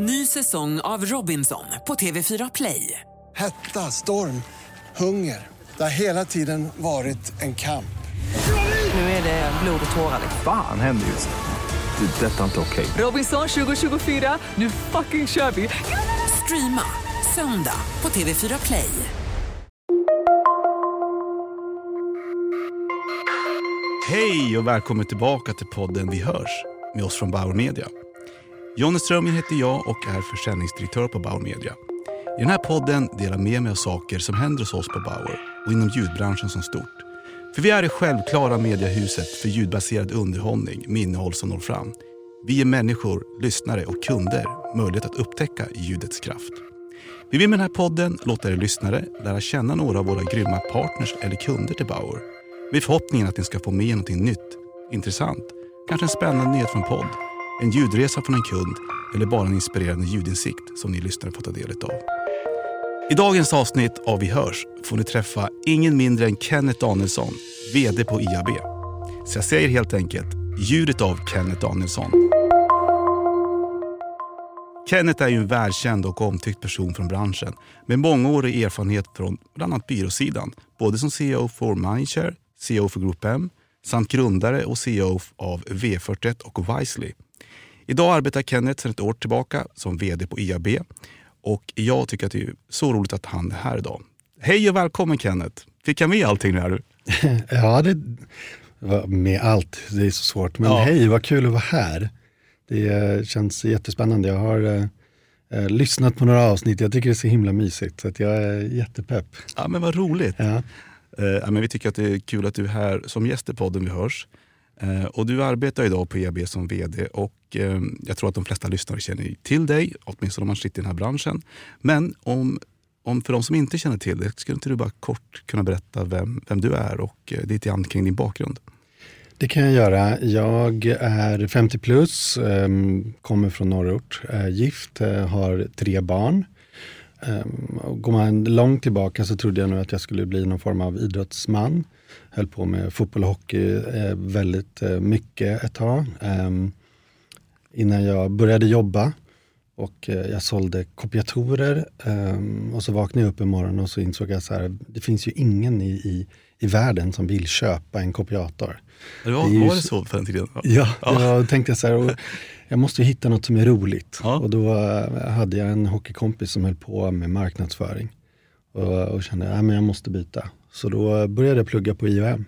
Ny säsong av Robinson på TV4 Play. Hetta, storm, hunger. Det har hela tiden varit en kamp. Nu är det blod och tårar. Fan händer just nu. Det. är Detta är inte okej. Robinson 2024, nu fucking kör vi! Streama söndag på TV4 Play. Hej och välkommen tillbaka till podden Vi hörs med oss från Bauer Media. Jonny Strömgren heter jag och är försäljningsdirektör på Bauer Media. I den här podden delar jag med mig av saker som händer hos oss på Bauer och inom ljudbranschen som stort. För vi är det självklara mediehuset för ljudbaserad underhållning med innehåll som når fram. Vi ger människor, lyssnare och kunder möjlighet att upptäcka ljudets kraft. Vi vill med den här podden låta er lyssnare lära känna några av våra grymma partners eller kunder till Bauer. Med förhoppningen att ni ska få med er något nytt, intressant, kanske en spännande nyhet från podd, en ljudresa från en kund eller bara en inspirerande ljudinsikt som ni lyssnare får ta del av. I dagens avsnitt av Vi hörs får ni träffa ingen mindre än Kenneth Danielsson, VD på IAB. Så jag säger helt enkelt ljudet av Kenneth Danielsson. Kenneth är ju en välkänd och omtyckt person från branschen med mångårig erfarenhet från bland annat byråsidan. Både som CEO för Mindshare, CEO för Group M samt grundare och CEO av V41 och Wisely. Idag arbetar Kenneth sedan ett år tillbaka som VD på IAB och jag tycker att det är så roligt att han är här idag. Hej och välkommen Kenneth! Fick jag med allting nu? Ja, det var med allt. Det är så svårt. Men Ja. hej, vad kul att vara här. Det känns jättespännande. Jag har eh, eh, lyssnat på några avsnitt. Jag tycker det är så himla mysigt. Så att jag är jättepepp. Ja, men vad roligt! Ja. Eh, men vi tycker att det är kul att du är här som gäst i podden Vi hörs. Eh, och du arbetar idag på EAB som VD och eh, jag tror att de flesta lyssnare känner till dig, åtminstone om man sitter i den här branschen. Men om, om för de som inte känner till dig, skulle inte du bara kort kunna berätta vem, vem du är och eh, lite grann kring din bakgrund? Det kan jag göra. Jag är 50 plus, ehm, kommer från norrort, är gift, har tre barn. Ehm, går man långt tillbaka så trodde jag nog att jag skulle bli någon form av idrottsman. Höll på med fotboll och hockey eh, väldigt eh, mycket ett tag. Ehm, innan jag började jobba och eh, jag sålde kopiatorer. ehm, och så vaknade jag upp en morgon och så insåg jag så här, det finns ju ingen i, i, i världen som vill köpa en kopiator. Det var, Det ju var det så- på den tiden? Ja, Ja. jag tänkte så här, jag måste hitta något som är roligt. Ja. Och då hade jag en hockeykompis som höll på med marknadsföring. Och, och kände att jag måste byta. Så då började jag plugga på IOM.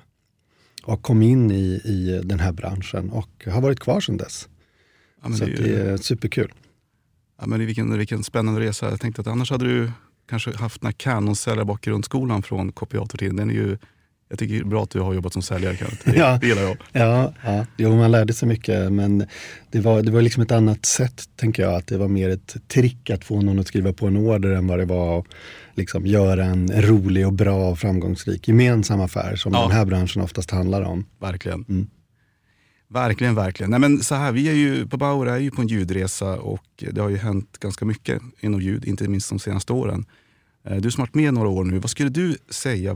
Och kom in i, i den här branschen och har varit kvar sedan dess. Ja, så det är ju- det är superkul. Ja, men vilken, vilken spännande resa. Jag tänkte att annars hade du kanske haft den här Canon-säljare bak i grundskolan från kopiatortiden. Den är ju, jag tycker det är bra att du har jobbat som säljare. Kenneth. Det, Ja. det gillar jag. Ja, ja. Jo, man lärde sig mycket men det var, det var liksom ett annat sätt, tänker jag. Att det var mer ett trick att få någon att skriva på en order än vad det var att liksom göra en rolig och bra och framgångsrik gemensam affär som Ja. den här branschen oftast handlar om. Verkligen. Mm. Verkligen, verkligen. Nej, men så här, vi är ju, på Bauer är ju på en ljudresa och det har ju hänt ganska mycket inom ljud, inte minst de senaste åren. Eh, Du som har varit med några år nu, vad skulle du säga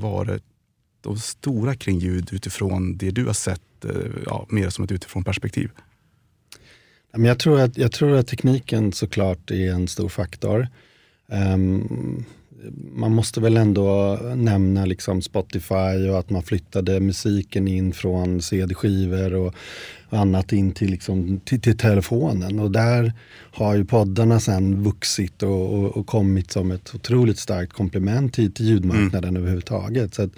och stora kring ljud utifrån det du har sett, eh, ja, mer som ett utifrån perspektiv? Jag, tror att, jag tror att tekniken såklart är en stor faktor. Ehm, man måste väl ändå nämna liksom Spotify och att man flyttade musiken in från CD-skivor och, annat in till, liksom, till, till telefonen. Och där har ju poddarna sen vuxit och, och, och kommit som ett otroligt starkt komplement till, till ljudmarknaden överhuvudtaget. Så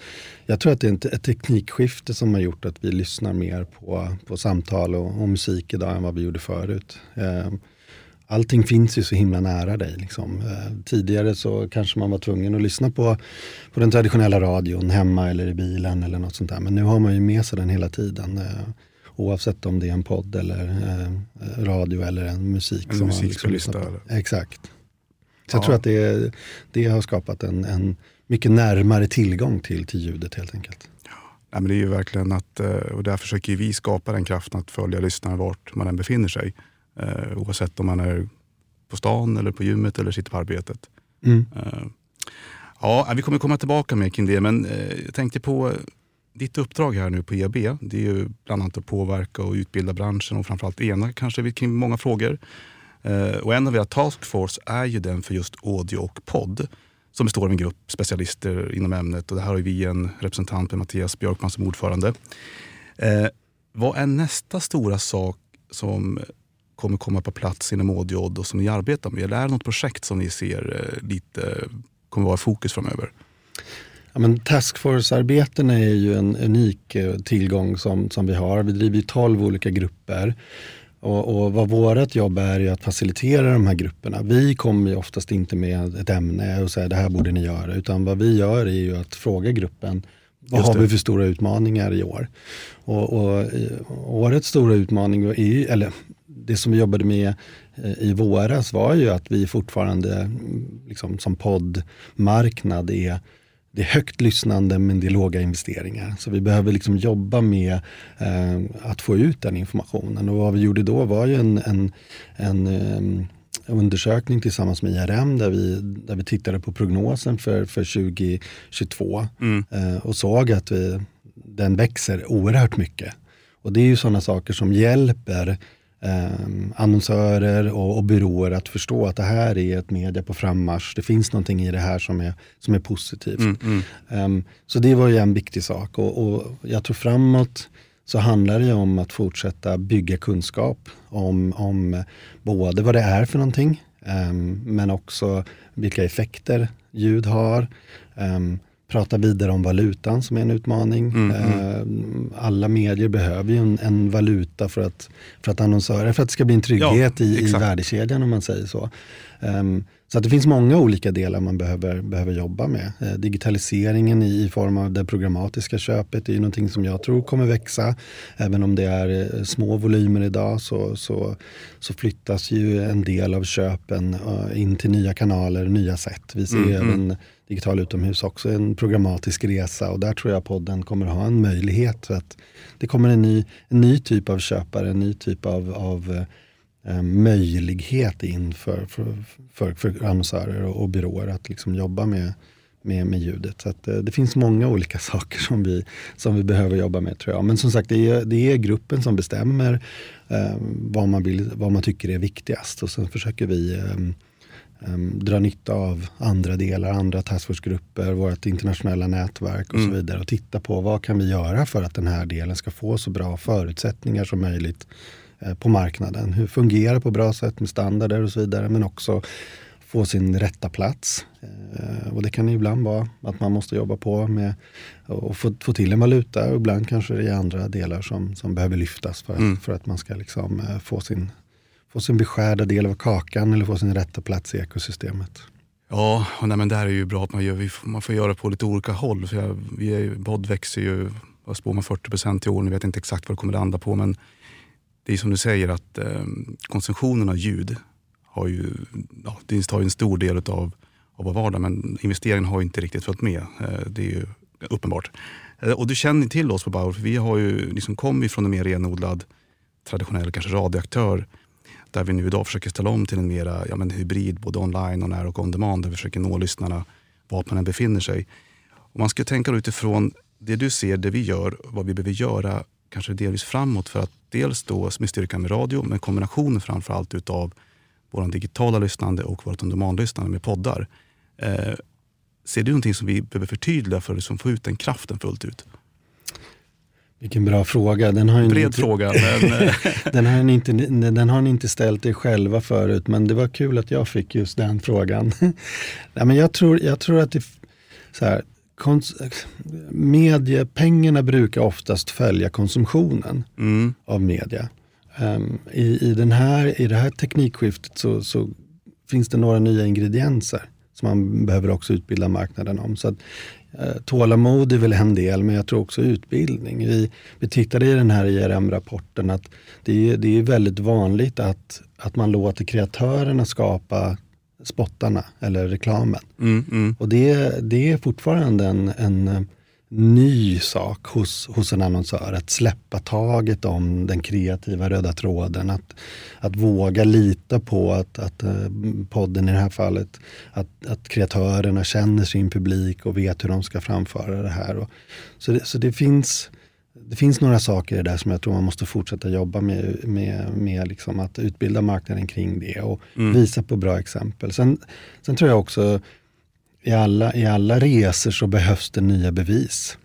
jag tror att det är ett, ett teknikskifte som har gjort att vi lyssnar mer på, på samtal och, och musik idag än vad vi gjorde förut. Eh, allting finns ju så himla nära dig. Liksom. Eh, tidigare så kanske man var tvungen att lyssna på, på den traditionella radion hemma eller i bilen eller något sånt där. Men nu har man ju med sig den hela tiden. Eh, oavsett om det är en podd eller eh, radio eller en musik. En som musikspellista eller? Exakt. Så Ja. jag tror att det, det har skapat en, en mycket närmare tillgång till, till ljudet helt enkelt. Nej, men det är ju verkligen att, och där försöker vi skapa den kraften att följa lyssnaren vart man än befinner sig. Eh, oavsett om man är på stan eller på gymmet eller sitter på arbetet. Mm. Eh, ja, vi kommer komma tillbaka mer kring det, men eh, jag tänkte på ditt uppdrag här nu på EAB. Det är ju bland annat att påverka och utbilda branschen och framförallt ena kanske kring många frågor. Eh, och en av era taskforce är ju den för just audio och podd som består av en grupp specialister inom ämnet. Och det här har vi en representant med Mattias Björkman som ordförande. Eh, vad är nästa stora sak som kommer komma på plats inom audio och som ni arbetar med? Eller är det något projekt som ni ser eh, lite kommer vara fokus framöver? Ja, men Taskforce-arbetena är ju en unik eh, tillgång som, som vi har. Vi driver 12 olika grupper. Och, och vad vårt jobb är, är att facilitera de här grupperna. Vi kommer ju oftast inte med ett ämne och säger det här borde ni göra. Utan vad vi gör är ju att fråga gruppen vad har vi för stora utmaningar i år? Och, och årets stora utmaning, är, eller det som vi jobbade med eh, i våras var ju att vi fortfarande liksom, som poddmarknad är det är högt lyssnande men det är låga investeringar. Så vi behöver liksom jobba med eh, att få ut den informationen. Och vad vi gjorde då var ju en, en, en um, undersökning tillsammans med IRM där vi, där vi tittade på prognosen för, för 2022 mm. eh, och såg att vi, den växer oerhört mycket. Och det är ju sådana saker som hjälper eh, annonsörer och, och byråer att förstå att det här är ett media på frammarsch. Det finns någonting i det här som är, som är positivt. Mm, mm. Um, så det var ju en viktig sak och, och, jag tror framåt så handlar det om att fortsätta bygga kunskap om, om både vad det är för någonting um, men också vilka effekter ljud har. Um, prata vidare om valutan som är en utmaning. Mm, mm. Eh, alla medier behöver ju en, en, valuta för att, för att annonsörer, för att det ska bli en trygghet ja, i, i värdekedjan om man säger så. Um, så att det finns många olika delar man behöver, behöver jobba med. Eh, digitaliseringen i, form av det programmatiska köpet är ju någonting som jag tror kommer växa. Även om det är eh, små volymer idag så, så, så flyttas ju en del av köpen uh, in till nya kanaler, nya sätt. Vi ser mm, mm digital utomhus också en programmatisk resa och där tror jag podden kommer ha en möjlighet. För att det kommer en ny, en ny typ av köpare, en ny typ av, av eh, möjlighet in för, för, för, för annonsörer och, och byråer att liksom jobba med, med, med ljudet. Så att, eh, det finns många olika saker som vi, som vi behöver jobba med tror jag. Men som sagt, det är, det är gruppen som bestämmer eh, vad, man vill, vad man tycker är viktigast och sen försöker vi eh, um, dra nytta av andra delar, andra taskforcegrupper, vårt internationella nätverk och mm. så vidare. Och titta på vad kan vi göra för att den här delen ska få så bra förutsättningar som möjligt uh, på marknaden. Hur fungerar på bra sätt med standarder och så vidare. Men också få sin rätta plats. Uh, och det kan ibland vara att man måste jobba på med att få, få till en valuta. Och ibland kanske det är andra delar som, som behöver lyftas för, mm. för att man ska liksom, uh, få sin få sin beskärda del av kakan eller få sin rätta plats i ekosystemet. Ja, och nej, men det här är ju bra att man, gör, man får göra på lite olika håll. För jag, vi är, Bod växer ju, vad spår man, 40 procent i år. Nu vet inte exakt vad det kommer att landa på. Men det är som du säger att eh, konsumtionen av ljud har ju, ja, det tar ju en stor del av, av vår vardag. Men investeringen har inte riktigt följt med. Eh, det är ju uppenbart. Eh, och du känner till oss på Bauer, för vi har ju liksom kommit från en mer renodlad traditionell kanske radioaktör där vi nu idag försöker ställa om till en mera ja, men hybrid, både online och när och on demand, där vi försöker nå lyssnarna var man än befinner sig. Om man ska tänka utifrån det du ser, det vi gör, vad vi behöver göra kanske delvis framåt för att dels då med styrkan med radio, men kombinationen framför allt utav vår digitala lyssnande och vårt on demand-lyssnande med poddar. Eh, ser du någonting som vi behöver förtydliga för att liksom få ut den kraften fullt ut? Vilken bra fråga. Den har Bred inte, fråga. Men... Eh. den, har inte, den har ni inte ställt er själva förut, men det var kul att jag fick just den frågan. ja, men jag, tror, jag tror att det, så här, kons, mediepengarna brukar oftast följa konsumtionen mm. av media. Um, i, i, den här, I det här teknikskiftet så, så finns det några nya ingredienser som man behöver också utbilda marknaden om. Så att Eh, tålamod är väl en del, men jag tror också utbildning. Vi, vi tittade i den här IRM-rapporten att det är, det är väldigt vanligt att, att man låter kreatörerna skapa spottarna eller reklamen. Mm, mm. Och det, det är fortfarande en, en ny sak hos, hos en annonsör. Att släppa taget om den kreativa röda tråden. Att, att våga lita på att, att eh, podden i det här fallet, att, att kreatörerna känner sin publik och vet hur de ska framföra det här. Och, så, det, så det finns det finns några saker där som jag tror man måste fortsätta jobba med, med, med liksom att utbilda marknaden kring det och Mm. visa på bra exempel. Sen, sen tror jag också i alla, i alla resor så behövs det nya bevis.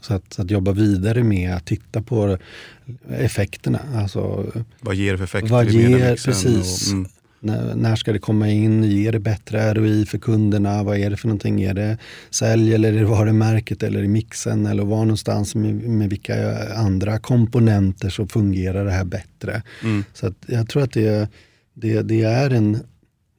Så att, så att jobba vidare med att titta på effekterna. Alltså, Vad ger det för effekter Vad ger- precis. Och, mm, när, när ska det komma in? Ger det bättre ROI för kunderna? Vad är det för någonting? Är det sälj eller är det varumärket eller i mixen? Eller var någonstans med, med vilka andra komponenter så fungerar det här bättre? mm. Så att jag tror att det, det, det är en,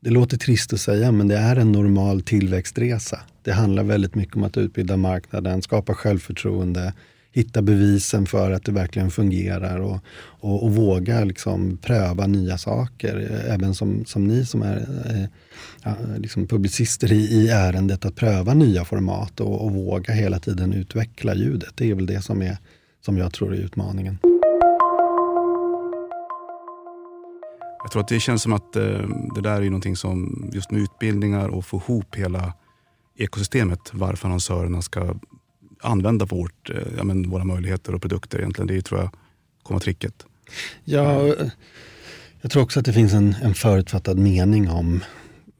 det låter trist att säga, men det är en normal tillväxtresa. Det handlar väldigt mycket om att utbilda marknaden, skapa självförtroende, hitta bevisen för att det verkligen fungerar och, och, och våga liksom pröva nya saker. Även som, som ni som är eh, liksom publicister i, i ärendet, att pröva nya format och, och våga hela tiden utveckla ljudet. Det är väl det som, är, som jag tror är utmaningen. Jag tror att det känns som att eh, det där är någonting som just med utbildningar och få ihop hela ekosystemet varför annonsörerna ska använda vårt, eh, ja, men våra möjligheter och produkter egentligen. Det är, tror jag kommer tricket. Ja, jag tror också att det finns en, en förutfattad mening om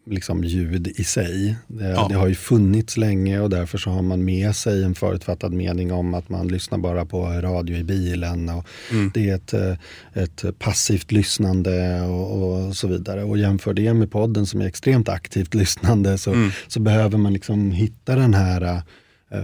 liksom ljud i sig. Det, Ja. det har ju funnits länge och därför så har man med sig en förutfattad mening om att man lyssnar bara på radio i bilen. Och Mm. Det är ett, eh, ett passivt lyssnande och, och så vidare. Och jämför det med podden som är extremt aktivt lyssnande så, Mm. så behöver man liksom hitta den här eh,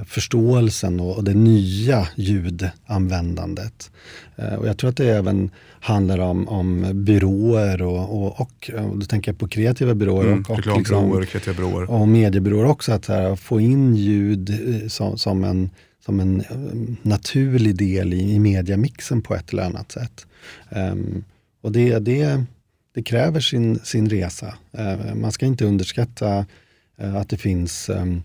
förståelsen och, det nya ljudanvändandet. Eh, och jag tror att det även handlar om, om byråer och, och, och, och då tänker jag på kreativa byråer Mm. och, och, liksom, kreativa byråer. och mediebyråer också. Att här, få in ljud eh, som, som en, som en eh, naturlig del i, i mediamixen på ett eller annat sätt. Ehm, och det, det, det kräver sin, sin resa. Eh, man ska inte underskatta eh, att det finns um,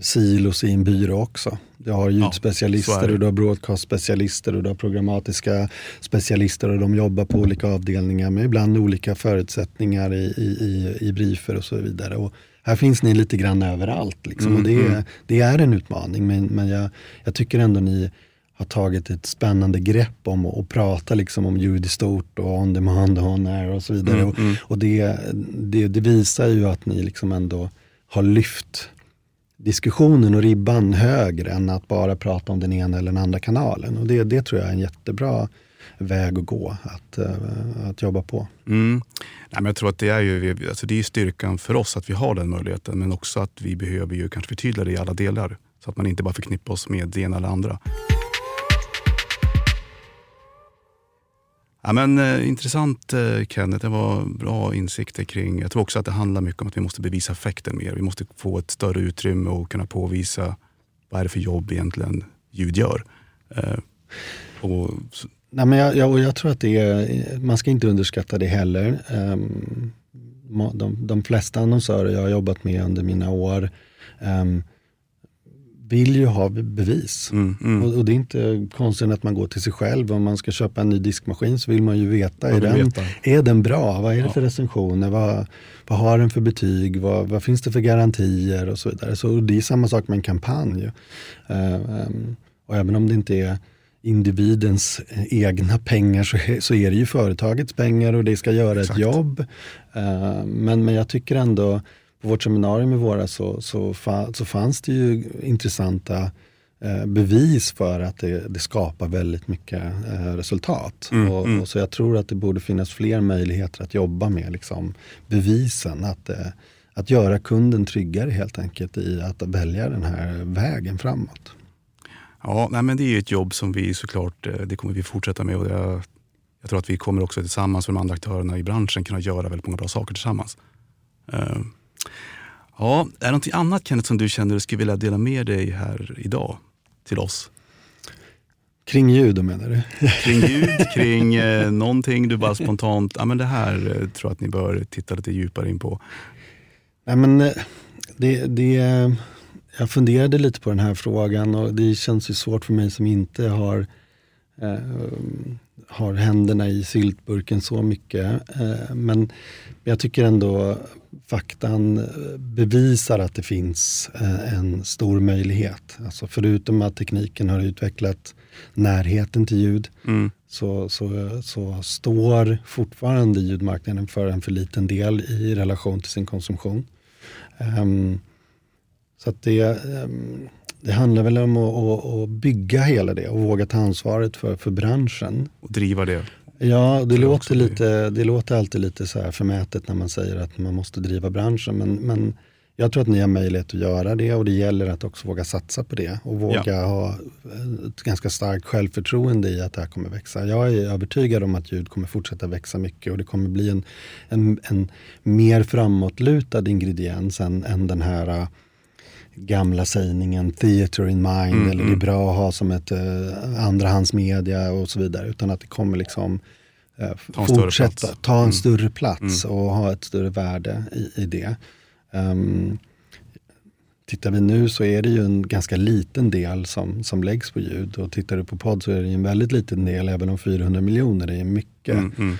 silos i en byrå också. Du har ljudspecialister det. och du har broadcast-specialister och du har programmatiska specialister och de jobbar på olika avdelningar med ibland olika förutsättningar i, i, i, i briefer och så vidare. Och här finns ni lite grann överallt. Liksom. och det, Mm, är, det är en utmaning men, men jag, jag tycker ändå ni har tagit ett spännande grepp om att prata liksom om ljud i stort och on demand och on air och så vidare. Mm, och mm. och det, det, det visar ju att ni liksom ändå har lyft diskussionen och ribban högre än att bara prata om den ena eller den andra kanalen. Och det, det tror jag är en jättebra väg att gå, att, eh, att jobba på. Mm. Nej, men jag tror att det är ju alltså det är styrkan för oss att vi har den möjligheten men också att vi behöver ju kanske förtydliga det i alla delar så att man inte bara förknippar oss med det ena eller andra. Ja, men, eh, intressant eh, Kenneth, det var bra insikter kring, jag tror också att det handlar mycket om att vi måste bevisa effekten mer. Vi måste få ett större utrymme och kunna påvisa vad är det för jobb egentligen ljud gör. Eh, och, Nej, men jag, jag, jag tror att det är, man ska inte underskatta det heller. Ehm, de, de flesta annonsörer jag har jobbat med under mina år ehm, vill ju ha be- bevis. mm, mm. Och, och det är inte konstigt att man går till sig själv. Om man ska köpa en ny diskmaskin så vill man ju veta, är den, veta. är den bra? Vad är det Ja. för recensioner? Vad, vad har den för betyg? Vad, vad finns det för garantier? Och så vidare. Så det är samma sak med en kampanj. Eh, ehm, och även om det inte är individens egna pengar så, är- så är det ju företagets pengar och det ska göra Exakt. ett jobb. Eh, men, men jag tycker ändå, på vårt seminarium i våras så, så, så fanns det ju intressanta eh, bevis för att det, det skapar väldigt mycket eh, resultat. Mm, och, mm. och så jag tror att det borde finnas fler möjligheter att jobba med liksom, bevisen. Att, eh, att göra kunden tryggare helt enkelt i att välja den här vägen framåt. Ja, nej, men det är ett jobb som vi såklart, eh, det kommer vi fortsätta med. Och jag, jag tror att vi kommer också tillsammans med de andra aktörerna i branschen kunna göra väldigt många bra saker tillsammans. Eh, Ja, är det någonting annat Kenneth som du känner du skulle vilja dela med dig här idag till oss? Kring ljud menar du? Kring ljud, kring eh, någonting du bara spontant, ja men det här eh, tror jag att ni bör titta lite djupare in på. Nej, men, eh, det, det, jag funderade lite på den här frågan och det känns ju svårt för mig som inte har, eh, har händerna i syltburken så mycket. Eh, men jag tycker ändå faktan eh, bevisar att det finns eh, en stor möjlighet. Alltså förutom att tekniken har utvecklat närheten till ljud Mm. så, så, så står fortfarande ljudmarknaden för en för liten del i relation till sin konsumtion. Ehm, så att det, ehm, det handlar väl om att, att, att bygga hela det och våga ta ansvaret för, för branschen. Och driva det. Ja, det låter, lite, det låter alltid lite så här förmätet när man säger att man måste driva branschen. Men, men jag tror att ni har möjlighet att göra det och det gäller att också våga satsa på det och våga ha ett ganska starkt självförtroende i att det här kommer växa. Jag är övertygad om att ljud kommer fortsätta växa mycket och det kommer bli en, en, en mer framåtlutad ingrediens än, än den här gamla sägningen theater in mind Mm, eller det är mm. bra att ha som ett uh, andrahandsmedia och så vidare. Utan att det kommer liksom eh, Ta större fortsätta ta en Mm. större plats och ha ett större värde i, i det. Um, tittar vi nu så är det ju en ganska liten del som, som läggs på ljud och tittar du på podd så är det ju en väldigt liten del även om 400 miljoner är mycket. Mm, mm.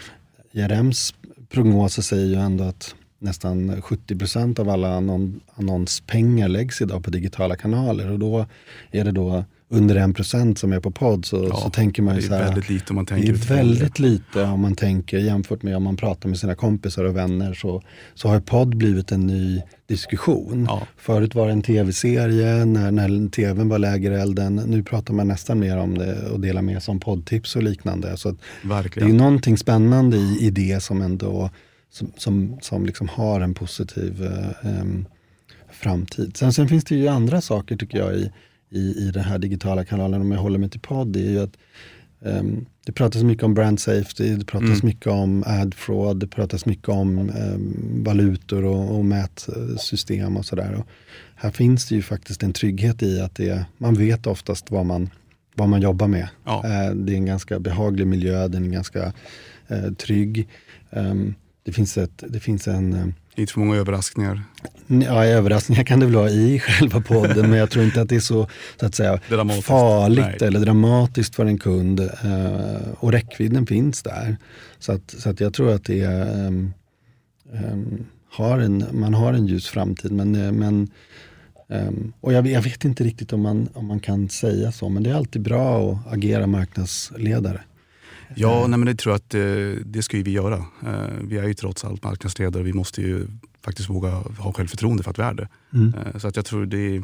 IRMs prognoser säger ju ändå att nästan 70% av alla annon annonspengar läggs idag på digitala kanaler och då är det då under 1% som är på podd så, Ja, så tänker man det ju är så här, väldigt lite om man det tänker är utifrån väldigt lite om man tänker jämfört med om man pratar med sina kompisar och vänner så, så har podd blivit en ny diskussion. Ja. Förut var det en tv-serie när, när tvn var lägerelden. Nu pratar man nästan mer om det och delar med sig om poddtips och liknande. Så det är någonting spännande i, i det som ändå som, som, som liksom har en positiv eh, framtid. Sen, sen finns det ju andra saker tycker jag i, i, i den här digitala kanalen, om jag håller mig till podd, det är ju att em, det pratas mycket om brand safety, det pratas Mm. mycket om ad fraud, det pratas mycket om em, valutor och, och mätsystem och sådär. Här finns det ju faktiskt en trygghet i att det, man vet oftast vad man, vad man jobbar med. Ja. Eh, Det är en ganska behaglig miljö, den är ganska eh, trygg. Ehm, det, finns ett, det finns en, eh, Inte för många överraskningar. ja överraskningar kan det väl vara i själva podden men jag tror inte att det är så, så att säga, Dramatiskt. farligt Nej. eller dramatiskt för en kund. Eh, och räckvidden finns där. Så att, så att jag tror att det är, ehm, ehm, har en, man har en ljus framtid. Men, eh, men, ehm, och jag, jag vet inte riktigt om man, om man kan säga så men det är alltid bra att agera marknadsledare. Ja, nej, men det tror jag att eh, det ska ju vi göra. Eh, vi är ju trots allt marknadsledare. Vi måste ju faktiskt våga ha självförtroende för att vi är det. Mm. Eh, så att jag tror det är,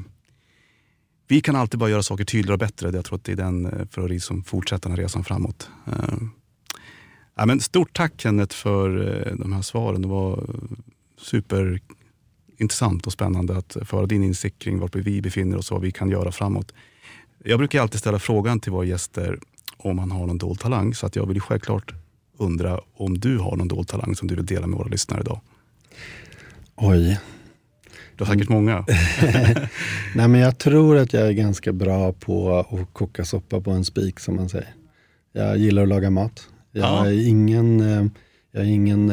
Vi kan alltid bara göra saker tydligare och bättre. Jag tror att det är den eh, för att liksom fortsätta den här resan framåt. Eh, ja, men stort tack Kenneth för eh, de här svaren. Det var superintressant och spännande att föra din insikt kring var vi befinner oss och vad vi kan göra framåt. Jag brukar alltid ställa frågan till våra gäster om han har någon dold talang. Så att jag vill självklart undra om du har någon dold talang som du vill dela med våra lyssnare idag. Oj, Du har säkert många. Nej, men jag tror att jag är ganska bra på att koka soppa på en spik som man säger. Jag gillar att laga mat. Jag Ja. är ingen, eh, jag är ingen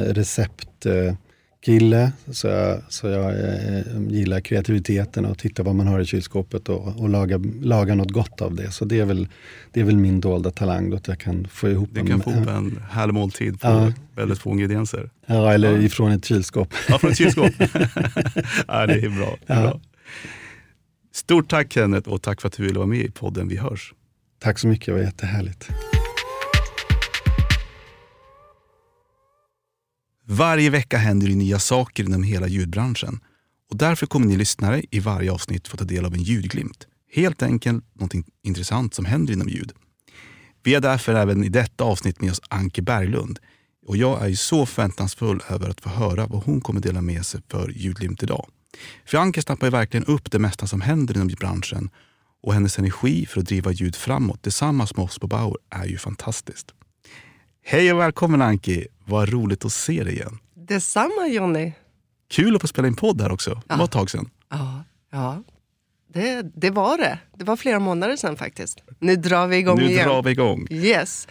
receptkille så jag, så jag eh, gillar kreativiteten och titta vad man har i kylskåpet och, och laga, laga något gott av det. Så det är väl, det är väl min dolda talang att jag kan få ihop Du kan få ihop en härlig måltid på Ja. väldigt få ingredienser. Ja, eller ifrån ett kylskåp. Ja, från ett kylskåp. ja, det är bra. Det är Ja. bra. Stort tack Kenneth och tack för att du ville vara med i podden Vi hörs. Tack så mycket, det var jättehärligt. Varje vecka händer det nya saker inom hela ljudbranschen. Och därför kommer ni lyssnare i varje avsnitt få ta del av en ljudglimt. Helt enkelt något intressant som händer inom ljud. Vi har därför även i detta avsnitt med oss Anke Berglund. Och jag är ju så förväntansfull över att få höra vad hon kommer dela med sig för ljudglimt idag. För Anke snappar ju verkligen upp det mesta som händer inom branschen och hennes energi för att driva ljud framåt tillsammans med oss på Bauer är ju fantastiskt. Hej och välkommen Anki! Vad roligt att se dig igen. Detsamma Jonny. Kul att få spela in podd här också. Det var Ja. ett tag sedan. Ja, ja. Det, det var det. Det var flera månader sedan faktiskt. Nu drar vi igång Nu igen. drar vi igång. Yes.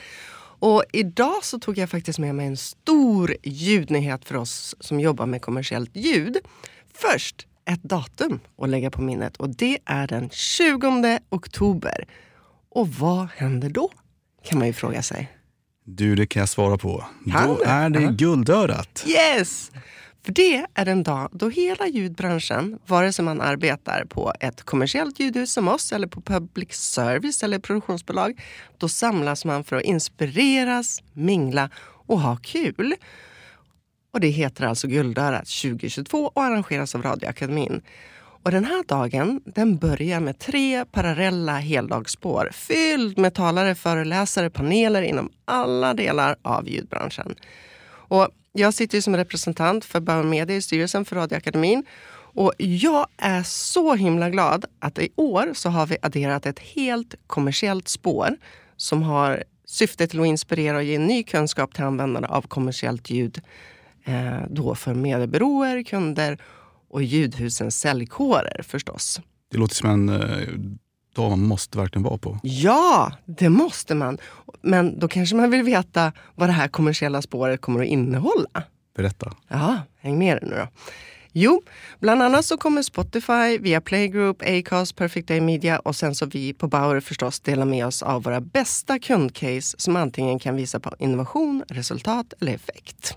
Och idag så tog jag faktiskt med mig en stor ljudnyhet för oss som jobbar med kommersiellt ljud. Först ett datum att lägga på minnet och det är den 20 oktober. Och vad händer då? Kan man ju fråga sig. Du, det kan jag svara på. Kan Då du? är det Ja. guldörat. Yes! För det är en dag då hela ljudbranschen, vare sig man arbetar på ett kommersiellt ljudhus som oss eller på public service eller produktionsbolag, då samlas man för att inspireras, mingla och ha kul. Och det heter alltså Guldörat 2022 och arrangeras av Radioakademin. Och den här dagen den börjar med tre parallella heldagsspår fylld med talare, föreläsare, paneler inom alla delar av ljudbranschen. Och jag sitter som representant för Bauer Media i styrelsen för Radioakademin. Och jag är så himla glad att i år så har vi adderat ett helt kommersiellt spår som har syftet till att inspirera och ge ny kunskap till användare av kommersiellt ljud. Eh, då för mediebyråer, kunder och ljudhusens säljkårer förstås. Det låter som en eh, dag man måste verkligen vara på. Ja, det måste man. Men då kanske man vill veta vad det här kommersiella spåret kommer att innehålla. Berätta. Ja, häng med nu då. Jo, bland annat så kommer Spotify, via Playgroup, Acast, Perfect Day Media och sen så vi på Bauer förstås dela med oss av våra bästa kundcase som antingen kan visa på innovation, resultat eller effekt.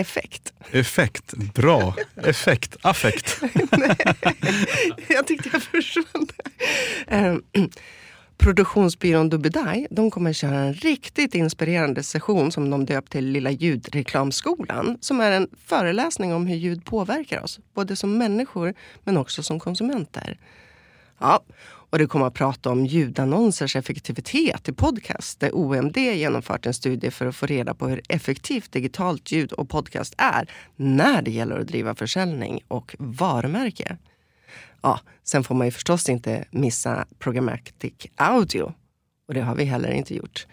Effekt. Effekt. Bra. Effekt. Affekt. jag tyckte jag försvann. Um, Produktionsbyrån Dubedaj de kommer köra en riktigt inspirerande session som de döpt till Lilla ljudreklamskolan. Som är en föreläsning om hur ljud påverkar oss, både som människor men också som konsumenter. Ja, och det kommer att prata om ljudannonsers effektivitet i podcast där OMD genomfört en studie för att få reda på hur effektivt digitalt ljud och podcast är när det gäller att driva försäljning och varumärke. Ja, sen får man ju förstås inte missa programmatic audio. Och det har vi heller inte gjort.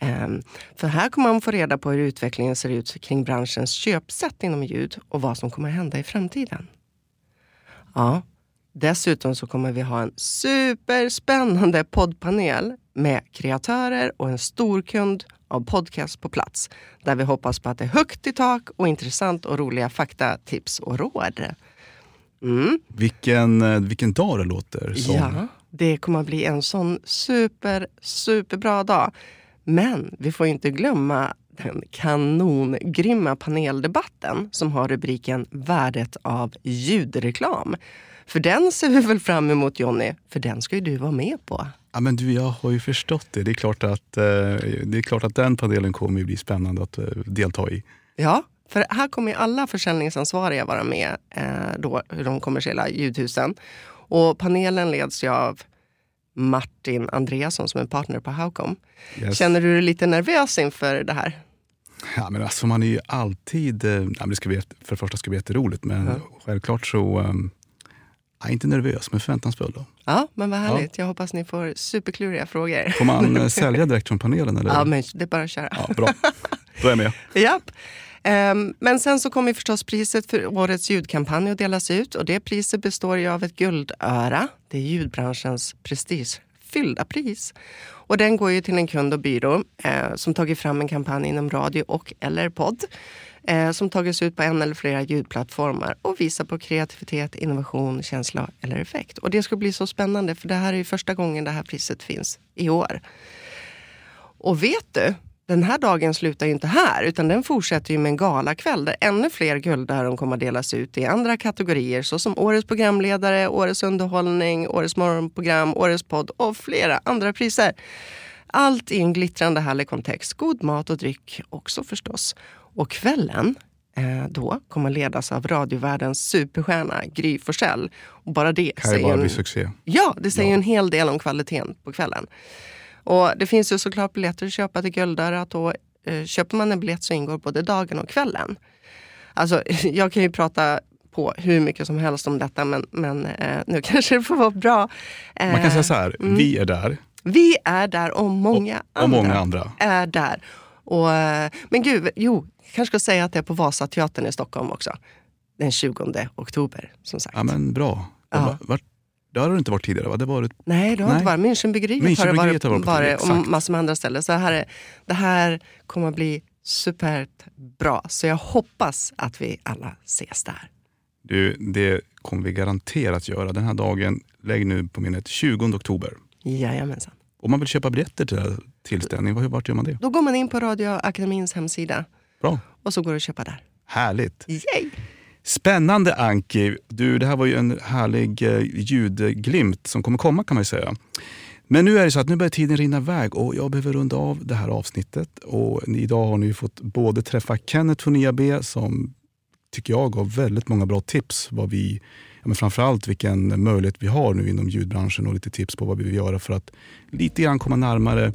Um, för här kommer man få reda på hur utvecklingen ser ut kring branschens köpsätt inom ljud och vad som kommer hända i framtiden. Ja, dessutom så kommer vi ha en superspännande poddpanel med kreatörer och en stor kund av podcast på plats. Där vi hoppas på att det är högt i tak och intressant och roliga fakta, tips och råd. Mm. Vilken, eh, vilken dag det låter som. Ja, det kommer att bli en sån super, superbra dag. Men vi får inte glömma den kanongrymma paneldebatten som har rubriken Värdet av ljudreklam. För den ser vi väl fram emot Jonny, för den ska ju du vara med på. Ja, men du, jag har ju förstått det. Det är klart att, eh, det är klart att den panelen kommer att bli spännande att eh, delta i. Ja, för här kommer alla försäljningsansvariga vara med eh, då, de kommersiella ljudhusen. Och panelen leds ju av Martin Andreasson som är partner på Howcom. Yes. Känner du dig lite nervös inför det här? Ja, men alltså man är ju alltid... Eh, ja, det ska bli, för det första ska det bli jätteroligt, men ja. självklart så... Um, är inte nervös, men förväntansfull. Då. Ja, men vad härligt. Ja. Jag hoppas ni får superkluriga frågor. Får man eh, sälja direkt från panelen? Eller? Ja, men det är bara att köra. Ja, bra. Då är jag med. Japp. Ehm, men sen så kommer förstås priset för årets ljudkampanj att delas ut och det priset består ju av ett guldöra. Det är ljudbranschens prestigefyllda pris. Och den går ju till en kund och byrå eh, som tagit fram en kampanj inom radio och eller podd eh, som tagits ut på en eller flera ljudplattformar och visar på kreativitet, innovation, känsla eller effekt. Och det ska bli så spännande för det här är ju första gången det här priset finns i år. Och vet du, den här dagen slutar ju inte här, utan den fortsätter ju med en galakväll där ännu fler guldöron kommer att delas ut i andra kategorier såsom Årets programledare, Årets underhållning, Årets morgonprogram, Årets podd och flera andra priser. Allt i en glittrande härlig kontext. God mat och dryck också förstås. Och kvällen eh, då kommer ledas av radiovärldens superstjärna Gry Forssell. Och bara det kan säger bara bli succé. Ja, det säger ja. en hel del om kvaliteten på kvällen. Och det finns ju såklart biljetter att köpa till Guldörat och eh, köper man en biljett så ingår både dagen och kvällen. Alltså, jag kan ju prata på hur mycket som helst om detta men, men eh, nu kanske det får vara bra. Eh, man kan säga så här, mm. vi är där. Vi är där och många, och, och andra, många andra är där. Och, eh, men gud, jo, jag kanske ska säga att det är på Vasateatern i Stockholm också. Den 20 oktober som sagt. Ja men bra. Ja. Vart, det har det inte varit tidigare va? Det varit... Nej, det har Nej. inte varit. Münchenbryggeriet har det varit, har varit, och massor med andra ställen. Så här är, det här kommer att bli superbt bra. Så jag hoppas att vi alla ses där. Du, det kommer vi garanterat göra. Den här dagen, lägg nu på minnet, 20 oktober. Jajamensan. Om man vill köpa biljetter till tillställningen, vart gör man det? Då går man in på Radioakademins hemsida. Bra. Och så går det att köpa där. Härligt. Yay! Spännande Anki. Du, det här var ju en härlig eh, ljudglimt som kommer komma kan man säga. Men nu är det så att nu börjar tiden rinna iväg och jag behöver runda av det här avsnittet. Och idag har ni fått både träffa Kenneth från IAB som tycker jag gav väldigt många bra tips. Vad vi, men framförallt vilken möjlighet vi har nu inom ljudbranschen och lite tips på vad vi vill göra för att lite grann komma närmare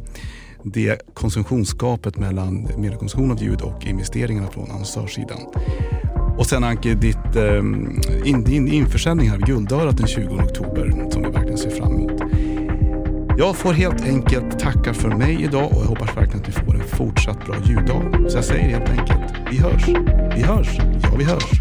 det konsumtionsgapet mellan mediekonsumtion av ljud och investeringarna från annonsörssidan. Och sen Anke, ditt, eh, in, din införsäljning här vid Guldörat den 20 oktober som vi verkligen ser fram emot. Jag får helt enkelt tacka för mig idag och jag hoppas verkligen att vi får en fortsatt bra ljuddag. Så jag säger helt enkelt, vi hörs. Vi hörs. Ja, vi hörs.